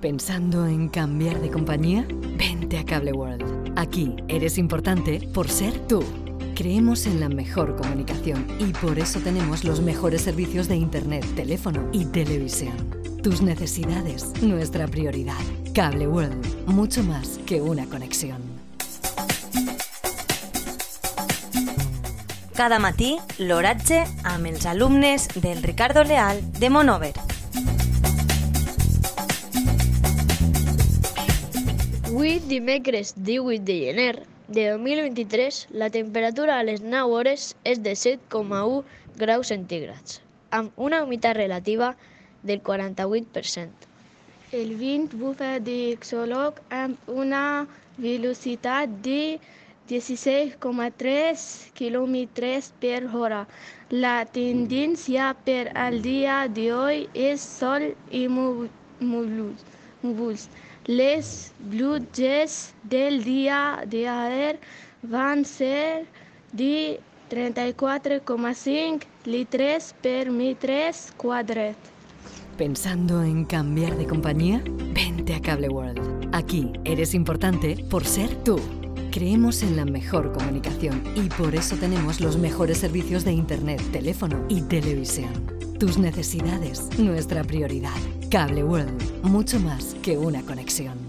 ¿Pensando en cambiar de compañía? Vente a Cable World. Aquí eres importante por ser tú. Creemos en la mejor comunicación y por eso tenemos los mejores servicios de Internet, teléfono y televisión. Tus necesidades, nuestra prioridad. Cable World, mucho más que una conexión. Cada matí, l'oratge amb alumnes del Ricardo Leal de Monover. Avui, dimecres 18 de gener de 2023, la temperatura a les 9 hores és de 7,1 graus centígrads, amb una humitat relativa del 48%. El vent bufa de Xoloc amb una velocitat de 16,3 km per hora. La tendència per al dia hoy és sol i núvols. Les pluges del dia de ayer van ser de 34,5 litros per metres quadrat. ¿Pensando en cambiar de compañía? Vente a Cable World. Aquí eres importante por ser tú. Creemos en la mejor comunicación y por eso tenemos los mejores servicios de Internet, teléfono y televisión. Tus necesidades, nuestra prioridad. Cable World, mucho más que una conexión.